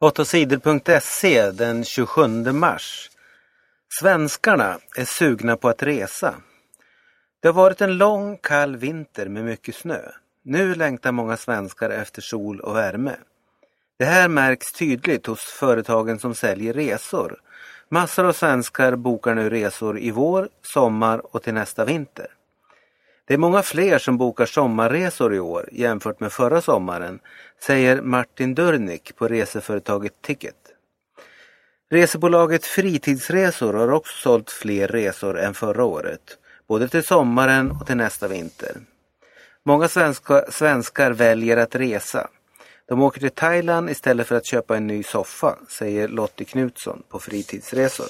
8sidor.se den 27 mars. Svenskarna är sugna på att resa. Det har varit en lång kall vinter med mycket snö. Nu längtar många svenskar efter sol och värme. Det här märks tydligt hos företagen som säljer resor. Massor av svenskar bokar nu resor i vår, sommar och till nästa vinter. Det är många fler som bokar sommarresor i år jämfört med förra sommaren, säger Martin Durnik på reseföretaget Ticket. Resebolaget Fritidsresor har också sålt fler resor än förra året, både till sommaren och till nästa vinter. Många svenska, svenskar väljer att resa. De åker till Thailand istället för att köpa en ny soffa, säger Lottie Knutsson på Fritidsresor.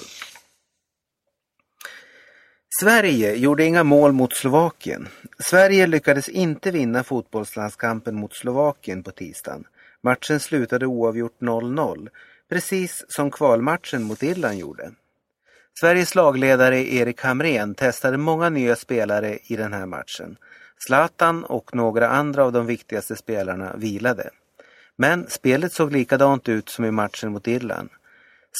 Sverige gjorde inga mål mot Slovakien. Sverige lyckades inte vinna fotbollslandskampen mot Slovakien på tisdagen. Matchen slutade oavgjort 0-0, precis som kvalmatchen mot Irland gjorde. Sveriges lagledare Erik Hamrén testade många nya spelare i den här matchen. Zlatan och några andra av de viktigaste spelarna vilade. Men spelet såg likadant ut som i matchen mot Irland.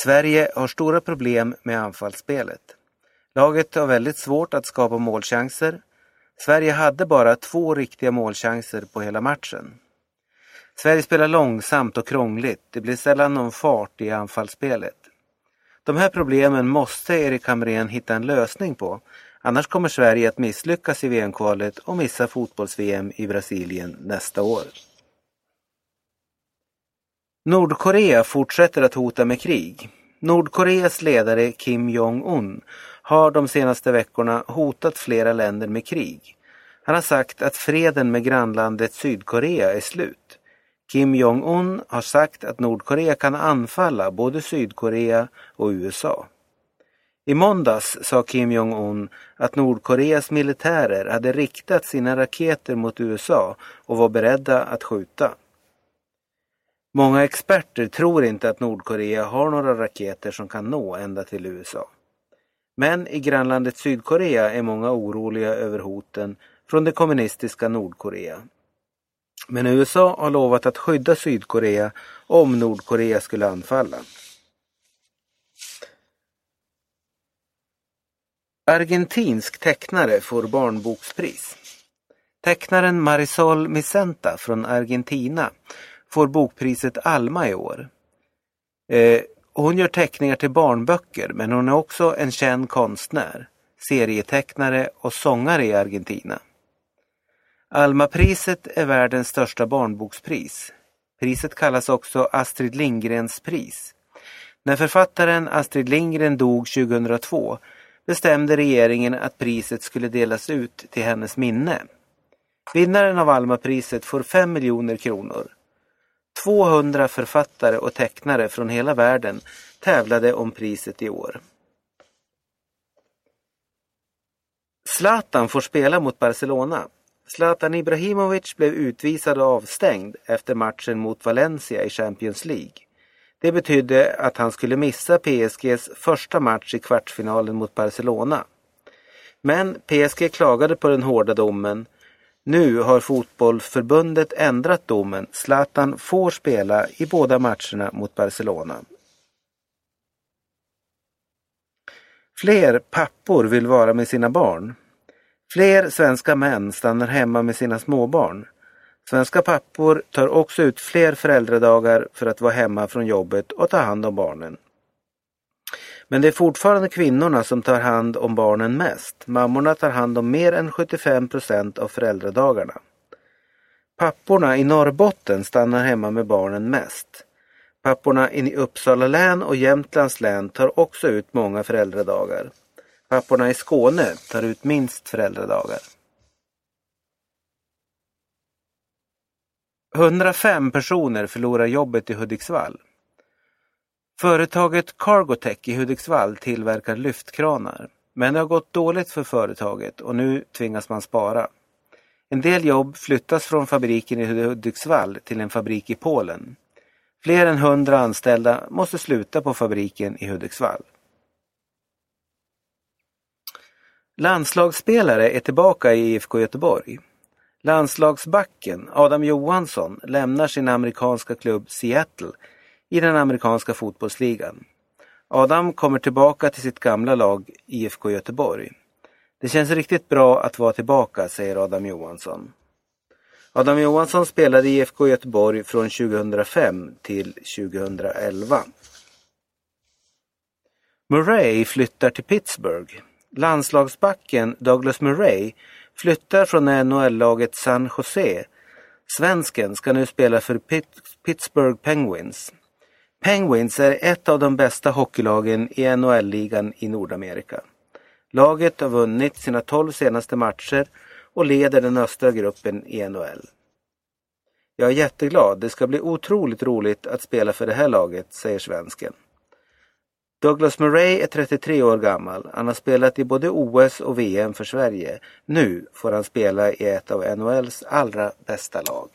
Sverige har stora problem med anfallsspelet. Laget har väldigt svårt att skapa målchanser. Sverige hade bara två riktiga målchanser på hela matchen. Sverige spelar långsamt och krångligt. Det blir sällan någon fart i anfallsspelet. De här problemen måste Erik Hamrén hitta en lösning på. Annars kommer Sverige att misslyckas i VM-kvalet och missa fotbolls-VM i Brasilien nästa år. Nordkorea fortsätter att hota med krig. Nordkoreas ledare Kim Jong-Un har de senaste veckorna hotat flera länder med krig. Han har sagt att freden med grannlandet Sydkorea är slut. Kim Jong-Un har sagt att Nordkorea kan anfalla både Sydkorea och USA. I måndags sa Kim Jong-Un att Nordkoreas militärer hade riktat sina raketer mot USA och var beredda att skjuta. Många experter tror inte att Nordkorea har några raketer som kan nå ända till USA. Men i grannlandet Sydkorea är många oroliga över hoten från det kommunistiska Nordkorea. Men USA har lovat att skydda Sydkorea om Nordkorea skulle anfalla. Argentinsk tecknare får barnbokspris. Tecknaren Marisol Micenta från Argentina får bokpriset Alma i år. Eh, hon gör teckningar till barnböcker men hon är också en känd konstnär, serietecknare och sångare i Argentina. Almapriset är världens största barnbokspris. Priset kallas också Astrid Lindgrens pris. När författaren Astrid Lindgren dog 2002 bestämde regeringen att priset skulle delas ut till hennes minne. Vinnaren av Almapriset får 5 miljoner kronor. 200 författare och tecknare från hela världen tävlade om priset i år. Zlatan får spela mot Barcelona. Zlatan Ibrahimovic blev utvisad och avstängd efter matchen mot Valencia i Champions League. Det betydde att han skulle missa PSGs första match i kvartsfinalen mot Barcelona. Men PSG klagade på den hårda domen nu har fotbollförbundet ändrat domen. Zlatan får spela i båda matcherna mot Barcelona. Fler pappor vill vara med sina barn. Fler svenska män stannar hemma med sina småbarn. Svenska pappor tar också ut fler föräldradagar för att vara hemma från jobbet och ta hand om barnen. Men det är fortfarande kvinnorna som tar hand om barnen mest. Mammorna tar hand om mer än 75 procent av föräldradagarna. Papporna i Norrbotten stannar hemma med barnen mest. Papporna i Uppsala län och Jämtlands län tar också ut många föräldradagar. Papporna i Skåne tar ut minst föräldradagar. 105 personer förlorar jobbet i Hudiksvall. Företaget Cargotech i Hudiksvall tillverkar lyftkranar. Men det har gått dåligt för företaget och nu tvingas man spara. En del jobb flyttas från fabriken i Hudiksvall till en fabrik i Polen. Fler än hundra anställda måste sluta på fabriken i Hudiksvall. Landslagsspelare är tillbaka i IFK Göteborg. Landslagsbacken Adam Johansson lämnar sin amerikanska klubb Seattle i den amerikanska fotbollsligan. Adam kommer tillbaka till sitt gamla lag IFK Göteborg. Det känns riktigt bra att vara tillbaka, säger Adam Johansson. Adam Johansson spelade i IFK Göteborg från 2005 till 2011. Murray flyttar till Pittsburgh. Landslagsbacken Douglas Murray flyttar från NHL-laget San Jose. Svensken ska nu spela för Pittsburgh Penguins. Penguins är ett av de bästa hockeylagen i NHL-ligan i Nordamerika. Laget har vunnit sina 12 senaste matcher och leder den östra gruppen i NHL. Jag är jätteglad, det ska bli otroligt roligt att spela för det här laget, säger svensken. Douglas Murray är 33 år gammal. Han har spelat i både OS och VM för Sverige. Nu får han spela i ett av NHLs allra bästa lag.